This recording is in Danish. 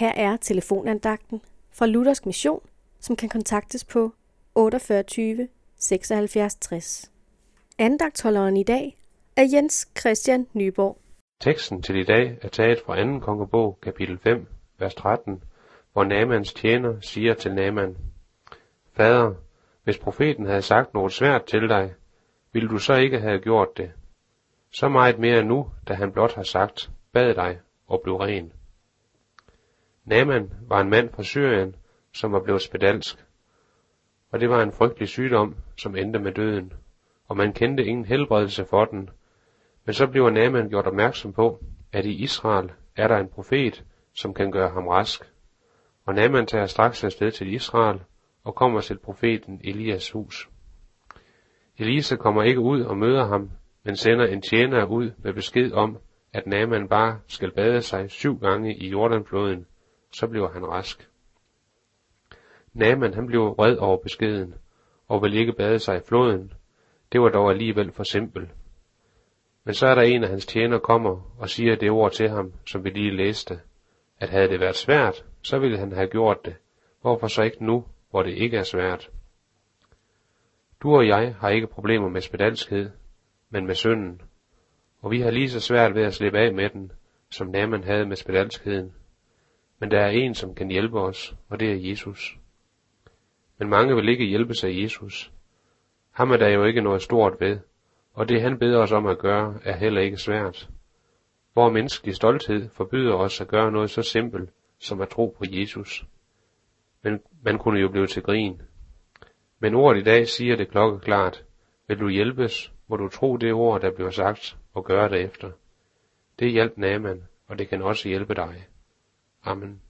Her er telefonandagten fra Luthersk Mission, som kan kontaktes på 48 76 60. Andagtholderen i dag er Jens Christian Nyborg. Teksten til i dag er taget fra 2. kongebog, kapitel 5, vers 13, hvor Namans tjener siger til Naman, Fader, hvis profeten havde sagt noget svært til dig, ville du så ikke have gjort det? Så meget mere nu, da han blot har sagt, bad dig og blev ren. Naman var en mand fra Syrien, som var blevet spedalsk. Og det var en frygtelig sygdom, som endte med døden, og man kendte ingen helbredelse for den. Men så bliver Naman gjort opmærksom på, at i Israel er der en profet, som kan gøre ham rask. Og Naman tager straks afsted til Israel og kommer til profeten Elias hus. Elisa kommer ikke ud og møder ham, men sender en tjener ud med besked om, at Naman bare skal bade sig syv gange i Jordanfloden, så bliver han rask. Naman han blev vred over beskeden, og vil ikke bade sig i floden. Det var dog alligevel for simpelt. Men så er der en af hans tjener kommer og siger det ord til ham, som vi lige læste, at havde det været svært, så ville han have gjort det. Hvorfor så ikke nu, hvor det ikke er svært? Du og jeg har ikke problemer med spedalskhed, men med synden, og vi har lige så svært ved at slippe af med den, som Naman havde med spedalskheden. Men der er en, som kan hjælpe os, og det er Jesus. Men mange vil ikke hjælpe sig Jesus. Ham er der jo ikke noget stort ved, og det han beder os om at gøre, er heller ikke svært. Hvor menneskelig stolthed forbyder os at gøre noget så simpelt, som at tro på Jesus. Men man kunne jo blive til grin. Men ordet i dag siger det klokkeklart. Vil du hjælpes, må du tro det ord, der bliver sagt, og gøre det efter. Det hjalp Naman, og det kan også hjælpe dig. Amen.